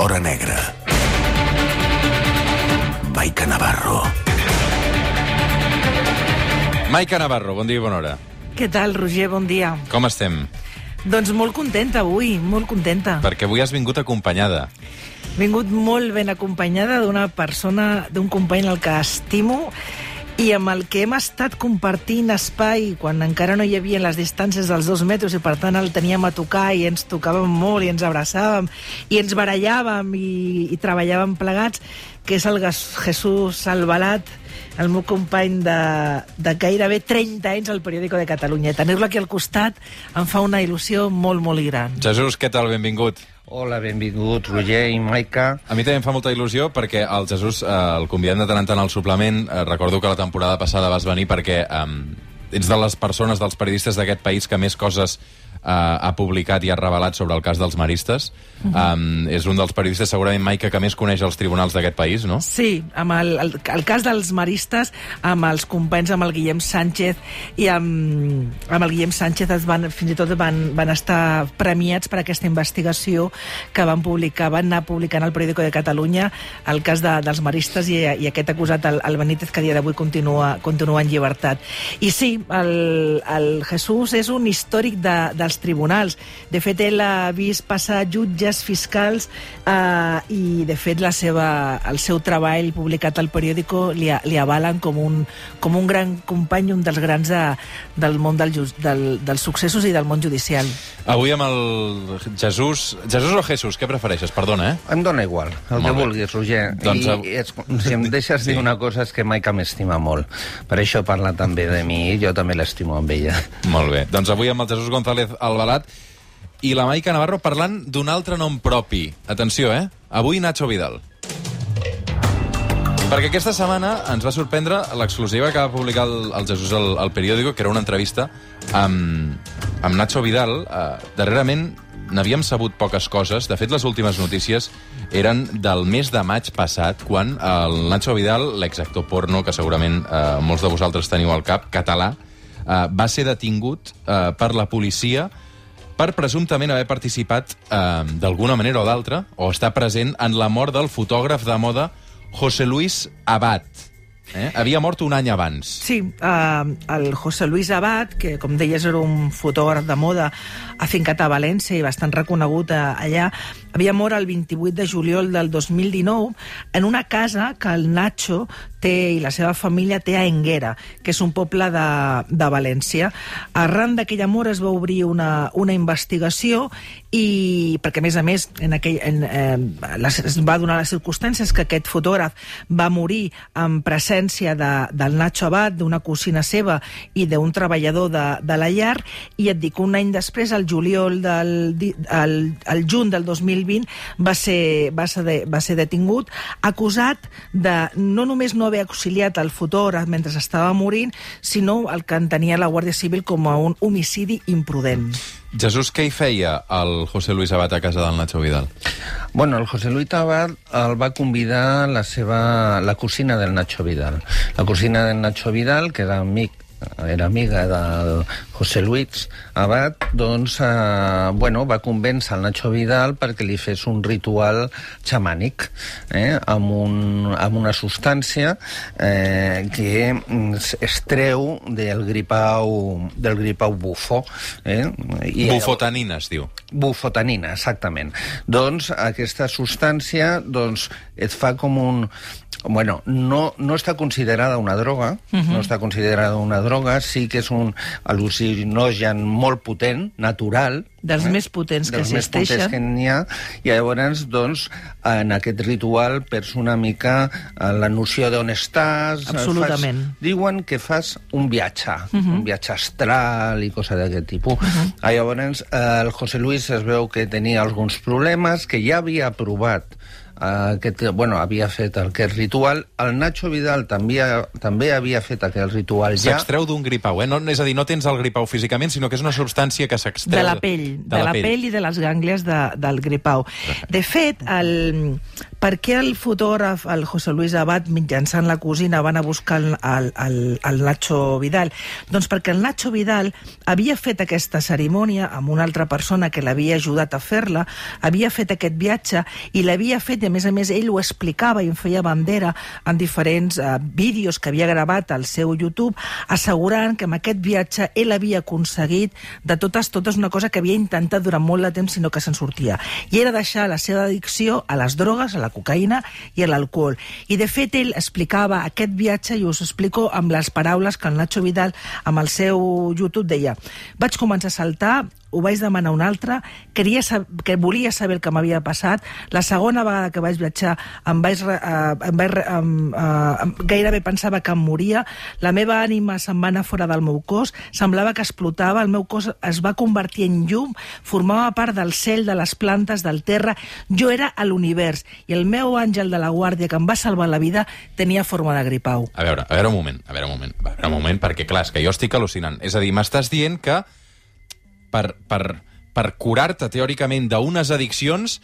l'hora negra. Maica Navarro. Maica Navarro, bon dia i bona hora. Què tal, Roger? Bon dia. Com estem? Doncs molt contenta avui, molt contenta. Perquè avui has vingut acompanyada. He vingut molt ben acompanyada d'una persona, d'un company al que estimo i amb el que hem estat compartint espai quan encara no hi havia les distàncies dels dos metres i per tant el teníem a tocar i ens tocàvem molt i ens abraçàvem i ens barallàvem i, i treballàvem plegats, que és el Jesús Albalat, el meu company de, de gairebé 30 anys al periòdico de Catalunya. Tenir-lo aquí al costat em fa una il·lusió molt, molt gran. Jesús, què tal? Benvingut. Hola, benvinguts, Roger i Maica. A mi també em fa molta il·lusió perquè el Jesús eh, el convidem de tant en tant al suplement. Eh, recordo que la temporada passada vas venir perquè eh, ets de les persones, dels periodistes d'aquest país que més coses eh, ha publicat i ha revelat sobre el cas dels maristes. um, és un dels periodistes segurament, Maica, que més coneix els tribunals d'aquest país, no? Sí, amb el, el, el cas dels maristes, amb els companys, amb el Guillem Sánchez i amb, amb el Guillem Sánchez es van, fins i tot van, van estar premiats per aquesta investigació que van publicar, van anar publicant al Periódico de Catalunya el cas de, dels maristes i, i aquest acusat, el, el Benítez, que a dia d'avui continua, continua en llibertat. I sí, el, el Jesús és un històric de, dels tribunals. De fet, ell ha vist passar jutges, fiscals, eh, i de fet la seva, el seu treball publicat al periòdico li, li avalen com un, com un gran company, un dels grans de, del món del, just, del, dels successos i del món judicial. Avui amb el Jesús... Jesús o Jesús, què prefereixes? Perdona, eh? Em dona igual, el Molt que bé. vulguis, Roger. Doncs, I, i és, si em deixes Sí. dir una cosa és que Maica m'estima molt. Per això parla també de mi jo també l'estimo amb ella. Molt bé. Doncs avui amb el Jesús González Albalat i la Maica Navarro parlant d'un altre nom propi. Atenció, eh? Avui Nacho Vidal. Perquè aquesta setmana ens va sorprendre l'exclusiva que va publicar el, el Jesús al, al periòdico, que era una entrevista amb, amb Nacho Vidal. Uh, darrerament n'havíem sabut poques coses. De fet, les últimes notícies eren del mes de maig passat, quan el Nacho Vidal, l'exactor porno, que segurament uh, molts de vosaltres teniu al cap, català, uh, va ser detingut uh, per la policia per presumptament haver participat eh, d'alguna manera o d'altra, o estar present en la mort del fotògraf de moda José Luis Abad. Eh? Havia mort un any abans. Sí, eh, el José Luis Abad, que com deies era un fotògraf de moda afincat a València i bastant reconegut a, allà, havia mort el 28 de juliol del 2019 en una casa que el Nacho té i la seva família té a Enguera, que és un poble de, de València. Arran d'aquella mort es va obrir una, una investigació i perquè a més a més en aquell, en, eh, les, es va donar les circumstàncies que aquest fotògraf va morir en presència de, del Nacho Abad, d'una cosina seva i d'un treballador de, de la llar i et dic, un any després, el juliol del, el, el juny del 2020 va ser, va ser, de, va ser detingut acusat de no només no haver auxiliat el fotògraf mentre estava morint, sinó el que entenia la Guàrdia Civil com a un homicidi imprudent. Jesús, què hi feia el José Luis Abad a casa del Nacho Vidal? Bueno, el José Luis Tabar el va convidar la seva, la cosina del Nacho Vidal. La cosina del Nacho Vidal, que era amic era amiga del José Luis Abad, doncs, eh, bueno, va convèncer el Nacho Vidal perquè li fes un ritual xamànic eh, amb, un, amb una substància eh, que mm, es- es treu del gripau, del gripau bufo. Eh, i Bufotanina, es diu. Bufotanina, exactament. Doncs aquesta substància doncs, et fa com un... Bueno, no, no està considerada una droga, uh -huh. no està considerada una droga, sí que és un al·lucinogen molt potent, natural, Dels més potents que dels més potents existeixen. que n'hi ha, i llavors, doncs, en aquest ritual perds una mica eh, la noció d'on estàs. eh, Absolutament. Fas, diuen que fas un viatge, uh -huh. un viatge astral i coses d'aquest tipus. Uh -huh. Llavors, eh, el José Luis es veu que tenia alguns problemes, que ja havia provat aquest, bueno, havia fet aquest ritual. El Nacho Vidal també, també havia fet aquest ritual ja. S'extreu d'un gripau, eh? No, és a dir, no tens el gripau físicament, sinó que és una substància que s'extreu... De la pell, de, de la, la pell. pell i de les gànglies de, del gripau. De fet, el, per què el fotògraf, el José Luis Abad, mitjançant la cosina, van a buscar el, el, el, el Nacho Vidal? Doncs perquè el Nacho Vidal havia fet aquesta cerimònia amb una altra persona que l'havia ajudat a fer-la, havia fet aquest viatge i l'havia fet, a més a més ell ho explicava i en feia bandera en diferents eh, vídeos que havia gravat al seu YouTube, assegurant que amb aquest viatge ell havia aconseguit de totes totes una cosa que havia intentat durant molt de temps sinó que se'n sortia. I era deixar la seva addicció a les drogues, a la cocaïna i a l'alcohol. I de fet ell explicava aquest viatge i us explico amb les paraules que el Nacho Vidal amb el seu YouTube deia vaig començar a saltar ho vaig demanar un altre, queria que volia saber el que m'havia passat. La segona vegada que vaig viatjar em vaig, uh, em vaig em, uh, gairebé pensava que em moria. La meva ànima se'n va anar fora del meu cos, semblava que explotava, el meu cos es va convertir en llum, formava part del cel, de les plantes, del terra. Jo era a l'univers i el meu àngel de la guàrdia que em va salvar la vida tenia forma de gripau. A veure, a veure un moment, a veure un moment, a veure un moment, perquè clar, és que jo estic al·lucinant. És a dir, m'estàs dient que per, per, per curar-te teòricament d'unes addiccions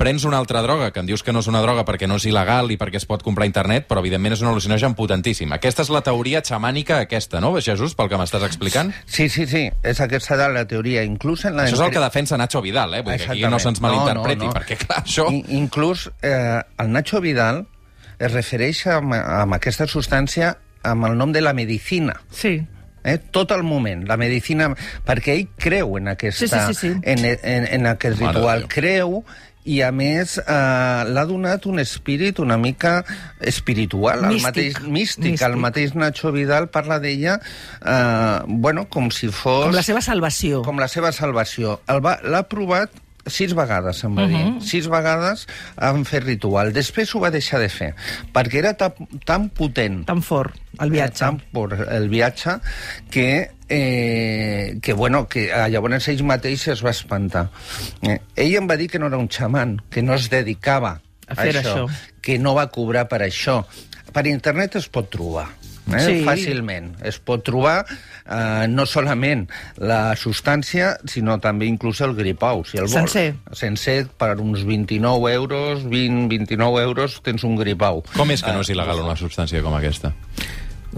prens una altra droga, que em dius que no és una droga perquè no és il·legal i perquè es pot comprar a internet, però evidentment és un al·lucinogen potentíssim. Aquesta és la teoria xamànica aquesta, no, Jesús, pel que m'estàs explicant? Sí, sí, sí, és aquesta de la teoria. Inclús en la... Això és el que defensa Nacho Vidal, eh? Vull dir que aquí no se'ns malinterpreti, no, no, no. perquè clar, això... I, inclús eh, el Nacho Vidal es refereix a, a aquesta substància amb el nom de la medicina. Sí eh? tot el moment, la medicina, perquè ell creu en, aquesta, sí, sí, sí, sí. En, en, en aquest Mare ritual, creu i a més eh, l'ha donat un espírit una mica espiritual, místic. el mateix místic, místic. el mateix Nacho Vidal parla d'ella eh, bueno, com si fos... Com la seva salvació. Com la seva salvació. L'ha provat sis vegades, em va uh -huh. dir. Mhm. Sis vegades han fet ritual. Després ho va deixar de fer, perquè era tan, tan potent... Tan fort, el viatge. Tan fort el viatge, que eh, que, bueno, que eh, llavors ell mateix es va espantar. Eh, ell em va dir que no era un xaman, que no es dedicava a, fer a això, això, que no va cobrar per això. Per internet es pot trobar eh? sí. fàcilment. Es pot trobar eh, no solament la substància, sinó també inclús el gripau, si el vols. Sencer. Sencer, per uns 29 euros, 20-29 euros, tens un gripau. Com és que no és il·legal una substància com aquesta?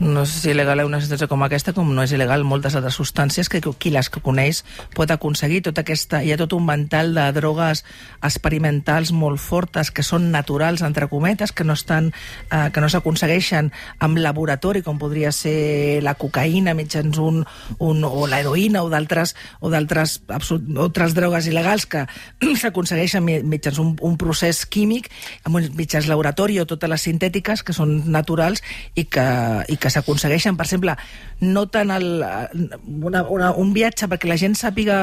No és il·legal una substància com aquesta, com no és il·legal moltes altres substàncies que qui les que coneix pot aconseguir. Tota aquesta... Hi ha tot un vental de drogues experimentals molt fortes que són naturals, entre cometes, que no estan eh, que no s'aconsegueixen amb laboratori, com podria ser la cocaïna mitjans un, un o l'heroïna o d'altres o d'altres altres drogues il·legals que s'aconsegueixen mitjans un, un procés químic amb mitjans laboratori o totes les sintètiques que són naturals i que, i que s'aconsegueixen, per exemple, no tant el, una, una, un viatge perquè la gent sàpiga,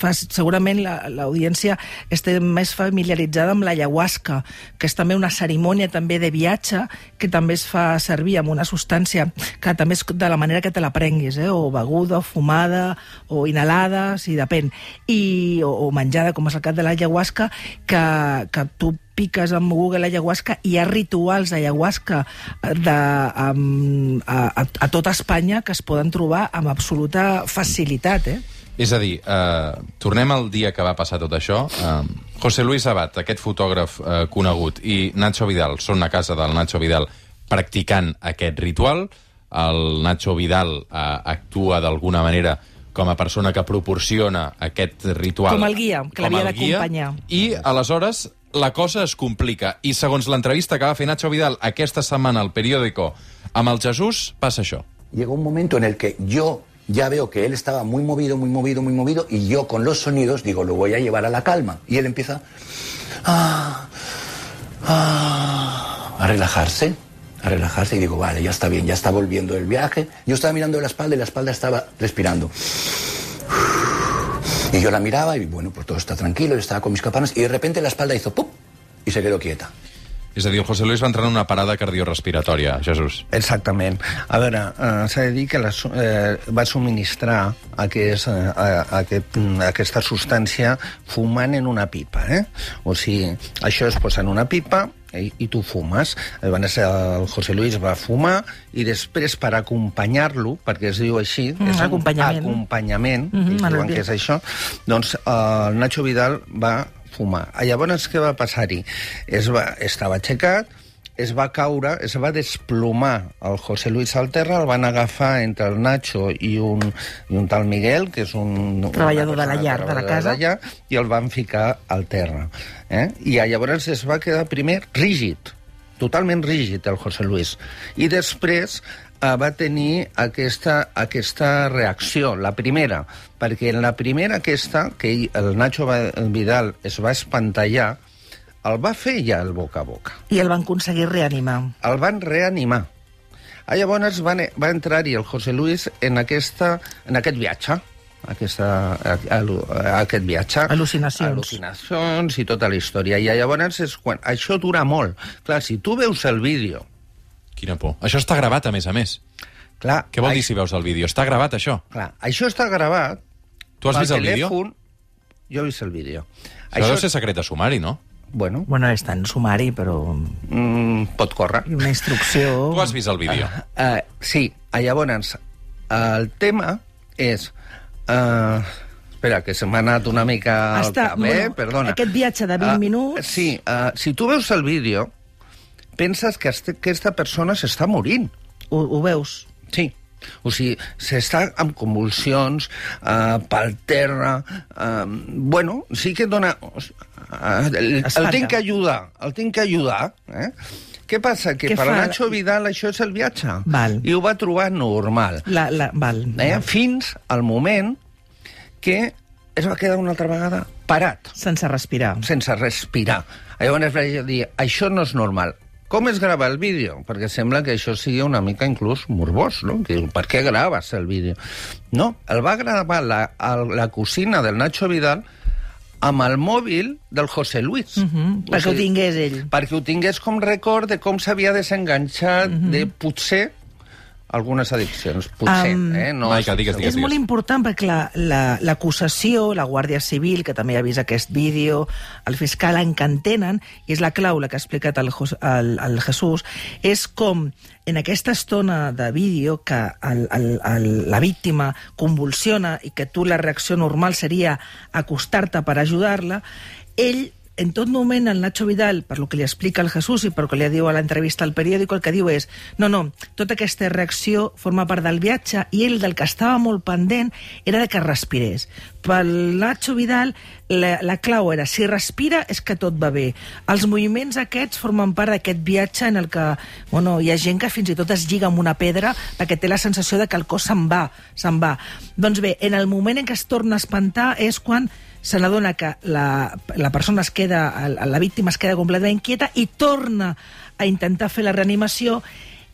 fa, segurament l'audiència la, esté més familiaritzada amb l'ayahuasca, que és també una cerimònia també de viatge que també es fa servir amb una substància que també és de la manera que te la prenguis, eh? o beguda, o fumada, o inhalada, si depèn, i, o, o menjada, com és el cas de l'ayahuasca, que, que tu piques amb Google ayahuasca, hi ha rituals ayahuasca de, um, a, a, a tota Espanya que es poden trobar amb absoluta facilitat, eh? És a dir, eh, tornem al dia que va passar tot això. Eh, José Luis Abad, aquest fotògraf eh, conegut, i Nacho Vidal són a casa del Nacho Vidal practicant aquest ritual. El Nacho Vidal eh, actua d'alguna manera com a persona que proporciona aquest ritual. Com el guia, que l'havia d'acompanyar. I, aleshores, la cosa es complica. I segons l'entrevista que va fer Nacho Vidal aquesta setmana al periòdico amb el Jesús, passa això. Llegó un momento en el que yo ya veo que él estaba muy movido, muy movido, muy movido, y yo con los sonidos digo, lo voy a llevar a la calma. Y él empieza a, a, a relajarse, a relajarse, y digo, vale, ya está bien, ya está volviendo el viaje. Yo estaba mirando la espalda y la espalda estaba respirando. Y yo la miraba y bueno, pues todo está tranquilo, yo estaba con mis campanas y de repente la espalda hizo ¡pum! y se quedó quieta. És a dir, el José Luis va entrar en una parada cardiorespiratòria, Jesús. Exactament. A veure, eh, s'ha de dir que la, eh, va subministrar aquest, eh, aquest, aquesta substància fumant en una pipa. Eh? O sigui, això es posa en una pipa i, i tu fumes. Llavors el José Luis va fumar i després per acompanyar-lo, perquè es diu així, Mm, és acompanyament. acompanyament, me l'he diuen que és això, doncs eh, el Nacho Vidal va fumar. Ah, Llavors, què va passar-hi? Es va, estava aixecat, es va caure, es va desplomar el José Luis al terra, el van agafar entre el Nacho i un, i un tal Miguel, que és un... Treballador de la llar, de la casa. llar, I el van ficar al terra. Eh? I llavors es va quedar primer rígid, totalment rígid, el José Luis. I després eh, va tenir aquesta, aquesta reacció, la primera, perquè en la primera aquesta, que el Nacho Vidal es va espantallar, el va fer ja el boca a boca. I el van aconseguir reanimar. El van reanimar. Ah, llavors van, va entrar-hi el José Luis en, aquesta, en aquest viatge, aquesta, a, a, a aquest viatge. Al·lucinacions. Al·lucinacions i tota la història. I llavors és quan... Això dura molt. Clar, si tu veus el vídeo... Quina por. Això està gravat, a més a més. Clar, Què vol ai- dir si veus el vídeo? Està gravat, això? Clar, això està gravat... Tu has vist el vídeo? telèfon. Jo he vist el vídeo. Això deu ser secret de sumari, no? Bueno, Bueno, és tan sumari, però... mm, pot córrer. I una instrucció... Tu has vist el vídeo. Uh, sí, uh, llavors, el tema és... Uh, espera, que se m'ha anat una mica al Està- cap, eh? bueno, Perdona. aquest viatge de 20 Ah, minuts- Sí, uh, si tu veus el vídeo, penses que este, aquesta persona s'està morint. Ho, ho veus? Sí. O sigui, s'està amb convulsions, uh, pel terra... Uh, bueno, sí que dona... El, el Espanta. tinc que ajudar, el tinc que ajudar. Eh? Què passa? Que Què per fa? Nacho Vidal això és el viatge. Val. I ho va trobar normal. La, la, val. Eh? Fins al moment que es va quedar una altra vegada parat Sense respirar. sense respirar. Llavors vaig dir, això no és normal. Com es grava el vídeo? Perquè sembla que això sigui una mica inclús morbós, no? Que, per què graves el vídeo? No, el va gravar la, el, la cosina del Nacho Vidal amb el mòbil del José Luis. Uh -huh, perquè ho tingués ell. Perquè ho tingués com record de com s'havia desenganxat uh -huh. de potser algunes addiccions. Potser, Am, eh? No Maica, digues, segur. digues. És molt important perquè la- la- l'acusació, la, la Guàrdia Civil, que també ha vist aquest vídeo, el fiscal en que entenen, i és la clau, la que ha explicat el, el, el Jesús, és com en aquesta estona de vídeo que el, el, el, la víctima convulsiona i que tu la reacció normal seria acostar-te per ajudar-la, ell en tot moment el Nacho Vidal, per lo que li explica el Jesús i per lo que li diu a l'entrevista al periòdico, el que diu és no, no, tota aquesta reacció forma part del viatge i ell del que estava molt pendent era de que respirés. Pel Nacho Vidal la, la clau era si respira és que tot va bé. Els moviments aquests formen part d'aquest viatge en el que bueno, hi ha gent que fins i tot es lliga amb una pedra perquè té la sensació de que el cos se'n va, se'n va. Doncs bé, en el moment en què es torna a espantar és quan se n'adona que la, la persona es queda, la, víctima es queda completament inquieta i torna a intentar fer la reanimació,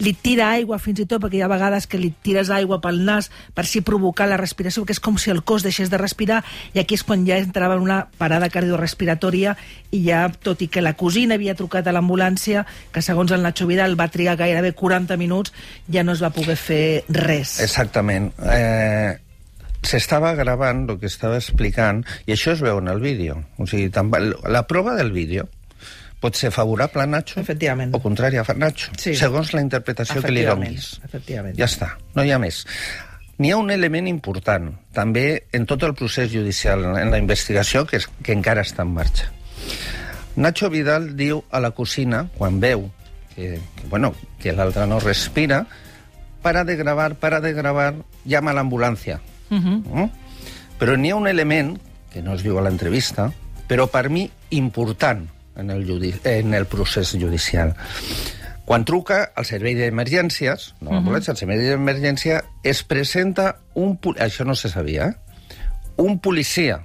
li tira aigua fins i tot, perquè hi ha vegades que li tires aigua pel nas per si provocar la respiració, que és com si el cos deixés de respirar, i aquí és quan ja entrava en una parada cardiorespiratòria i ja, tot i que la cosina havia trucat a l'ambulància, que segons el Nacho Vidal va trigar gairebé 40 minuts, ja no es va poder fer res. Exactament. Eh, S'estava gravant el que estava explicant, i això es veu en el vídeo. O sigui, la prova del vídeo pot ser favorable a Nacho o contrària a Nacho, Sí. segons la interpretació que li donis. Ja està, no hi ha més. N'hi ha un element important, també en tot el procés judicial, en la investigació, que, és, que encara està en marxa. Nacho Vidal diu a la cosina, quan veu que, que, bueno, que l'altre no respira, para de gravar, para de gravar, llama a l'ambulància. Uh -huh. Mm? Però n'hi ha un element, que no es diu a l'entrevista, però per mi important en el, judi en el procés judicial. Quan truca al servei d'emergències, no l'ambulància, al servei d'emergència, es presenta un... Això no se sabia, eh? Un policia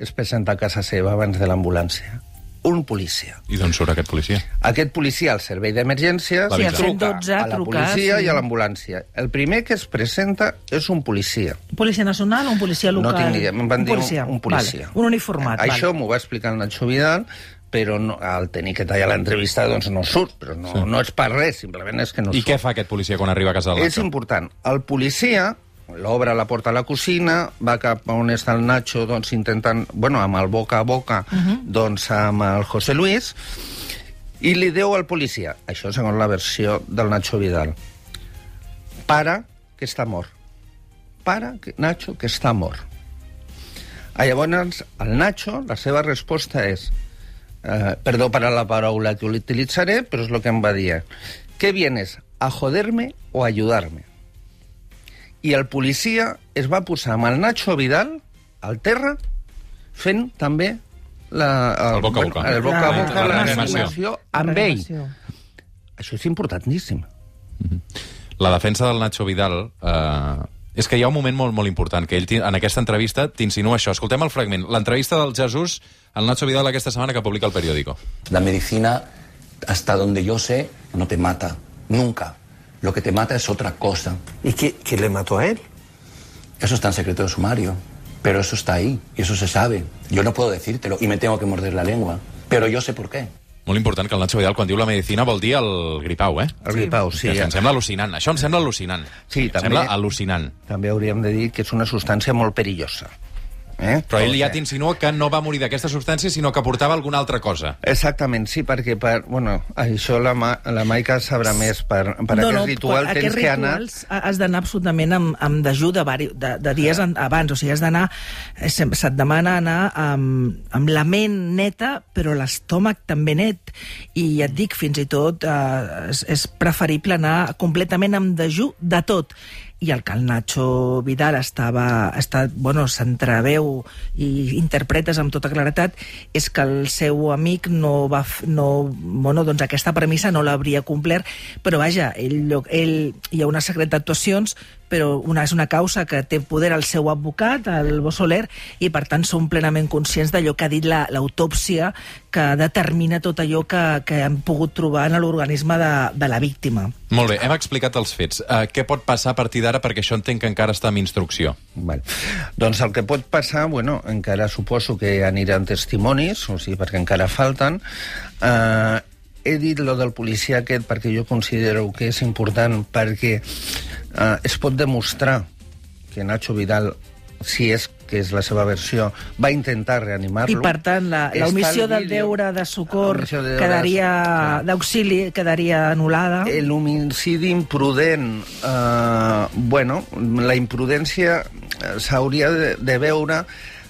es presenta a casa seva abans de l'ambulància. Un policia. I d'on surt aquest policia? Aquest policia al servei d'emergències Sí, al truca 112 a la trucar, policia sí. i a l'ambulància. El primer que es presenta és un policia. Un policia nacional o un policia local? No tinc ni idea, em van un dir policia. un, un policia. Vale. Un uniformat. Això vale. m'ho va explicar el Nacho Vidal, però no, al tenir que tallar l'entrevista doncs no surt, però no, sí. no és per res, simplement és que no I surt. què fa aquest policia quan arriba a casa del És Nacho? important. El policia l'obre la porta a la cocina, va cap a on està el Nacho, doncs intentant, bueno, amb el boca a boca, uh -huh. doncs amb el José Luis, i li diu al policia, això segons la versió del Nacho Vidal, para que està mort. Para, que, Nacho, que està mort. Ah, llavors, el Nacho, la seva resposta és, eh, perdó per la paraula que utilitzaré, però és el que em va dir. ¿Qué vienes, a joderme o a ayudarme? I el policia es va posar amb el Nacho Vidal al terra fent també la, El boca a boca. el boca a La- boca, la la, La amb ell. Això és importantíssim. La defensa del Nacho Vidal... Eh, és que hi ha un moment molt, molt important, que ell en aquesta entrevista t'insinua això. Escoltem el fragment. L'entrevista del Jesús al Nacho Vidal aquesta setmana que publica el periòdico. La medicina, hasta donde yo sé, no te mata. Nunca. Lo que te mata es otra cosa. ¿Y qué, qué le mató a él? Eso está en secreto de sumario. Pero eso está ahí. Y eso se sabe. Yo no puedo decírtelo. Y me tengo que morder la lengua. Pero yo sé por qué. Molt important que el Nacho Vidal, quan diu la medicina, vol dir el gripau, eh? El gripau, sí. que em sembla al·lucinant. Això em sembla al·lucinant. Sí, em també- sembla al·lucinant. També hauríem de dir que és una substància molt perillosa. Eh? Però ell ja t'insinua que no va morir d'aquesta substància, sinó que portava alguna altra cosa. Exactament, sí, perquè per, bueno, això la, Ma, la Maica sabrà més. Per, per aquest ritual per tens que anar... has d'anar absolutament amb, amb dejú de, vari, de, de dies en, abans. O sigui, has d'anar... eh, Se't demana anar amb, amb la ment neta, però l'estómac també net. I et dic, fins i tot, eh, és, és preferible anar completament amb dejú de tot i el que el Nacho Vidal estava, està, bueno, s'entreveu i interpretes amb tota claretat és que el seu amic no va... No, bueno, doncs aquesta premissa no l'hauria complert, però vaja, ell, ell, hi ha una secret d'actuacions, però una, és una causa que té poder el seu advocat, el Bo Soler, i per tant som plenament conscients d'allò que ha dit la- l'autòpsia que determina tot allò que, que hem pogut trobar en l'organisme de, de la víctima. Molt bé, hem explicat els fets. Uh, què pot passar a partir d'ara? Perquè això entenc que encara està en instrucció. Val. Doncs el que pot passar, bueno, encara suposo que aniran testimonis, o sigui, perquè encara falten. Uh, he dit lo del policia aquest perquè jo considero que és important perquè uh, es pot demostrar que Nacho Vidal, si és que és la seva versió, va intentar reanimar-lo. I, per tant, la, la Està omissió el del deure de socor l'omissió de deure de quedaria d'auxili quedaria anul·lada. L'homicidi imprudent, eh, bueno, la imprudència eh, s'hauria de, de veure...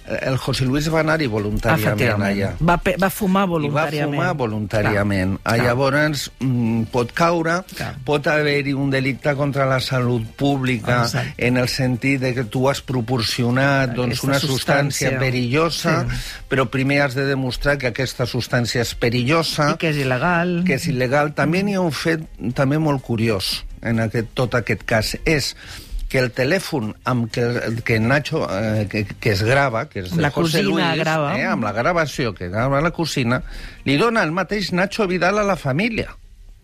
El José Luis va anar-hi voluntàriament allà. Va, va fumar I va voluntàriament. fumar voluntàriament. Clar, Ah, clar. Llavors, mm, pot caure, Clar. pot haver-hi un delicte contra la salut pública Exacte. en el sentit de que tu has proporcionat doncs, Aquesta una substància, substància. perillosa, Sí. però primer has de demostrar que aquesta substància és perillosa I que és il·legal. que és il·legal. També n'hi ha un fet també molt curiós en aquest, tot aquest cas. És que el telèfon amb què, que Nacho, eh, que, que es grava, que és de La José Luis, grava. Eh, amb la gravació que grava la cosina, li dona el mateix Nacho Vidal a la família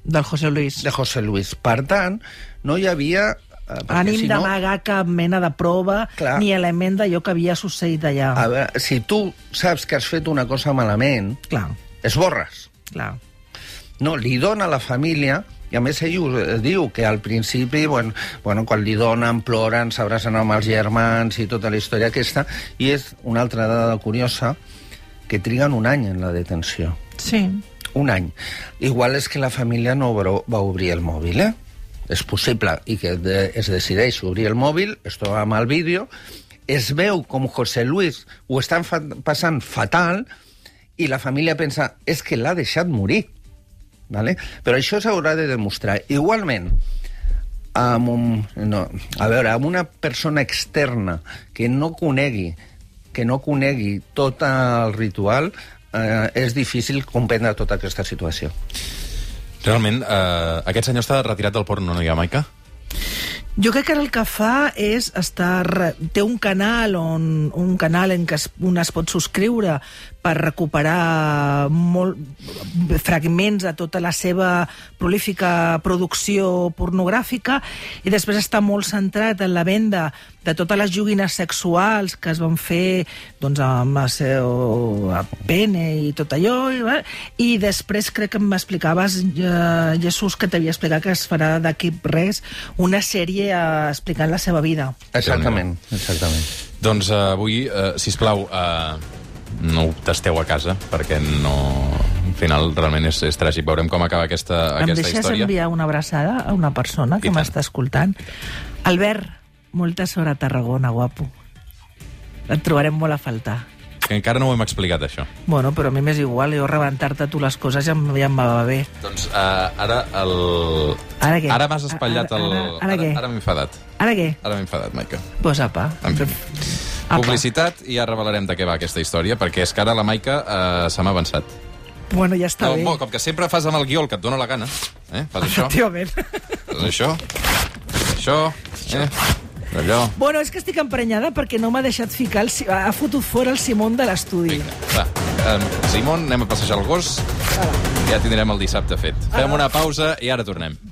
Del José Luis. de José Luis. Per tant, no hi havia... Eh, perquè Ànim si no, d'amagar cap mena de prova Clar. ni element d'allò que havia succeït allà. a veure, si tu saps que has fet una cosa malament, Clar, esborres. clar. No, li dona a la família i a més ell ho eh, diu, que al principi, bueno, bueno, quan li donen, ploren, s'abracen amb els germans i tota la història aquesta, i és una altra dada curiosa, que triguen un any en la detenció. Sí. Un any. Igual és que la família no va obrir el mòbil, eh? És possible, i que de, es decideix obrir el mòbil, es troba amb el vídeo, es veu com José Luis ho estan fa passant fatal, i la família pensa, és que l'ha deixat morir. Vale? Però això s'haurà de demostrar. Igualment, amb un, no, a veure, amb una persona externa que no conegui que no conegui tot el ritual, eh, és difícil comprendre tota aquesta situació. Realment, eh, aquest senyor està retirat del porno, no hi ha, Maica? Jo crec que ara el que fa és estar... Té un canal on un canal en què es, un es pot subscriure per recuperar molt, fragments de tota la seva prolífica producció pornogràfica i després està molt centrat en la venda de totes les joguines sexuals que es van fer doncs, amb el seu pene i tot allò i, i després crec que m'explicaves eh, Jesús que t'havia explicat que es farà d'aquí res una sèrie eh, explicant la seva vida. Exactament, exactament. Doncs uh, avui, uh, sisplau, uh, no ho tasteu a casa, perquè no... Al final, realment és, és tràgic. Veurem com acaba aquesta, em aquesta deixes història. enviar una abraçada a una persona que m'està escoltant Albert, molta sort a Tarragona, guapo et trobarem molt a faltar Que encara no ho hem explicat, això. Bueno, però a mi m'és igual, jo rebentar-te tu les coses ja, em- ja em va bé. Doncs uh, ara el... Ara què? Ara m'has espatllat Ara- el... ara- ara què? Ara m'he enfadat. Ara què? Ara m'he enfadat, Maica. Pues apa. En fi. Apa. Publicitat i ja revelarem de què va aquesta història, perquè és que ara la Maica uh, se m'ha avançat. Bueno, ja està No, bé. bo, com que sempre fas amb el guió el que et dóna la gana, eh? fas això, Efectivament. fas això, això, eh? allò... Bueno, és que estic emprenyada perquè no m'ha deixat ficar... El... Ha fotut fora el Simón de l'estudi. Va, um, Simon, anem a passejar el gos. Ja tindrem el dissabte fet. Fem una pausa i ara tornem.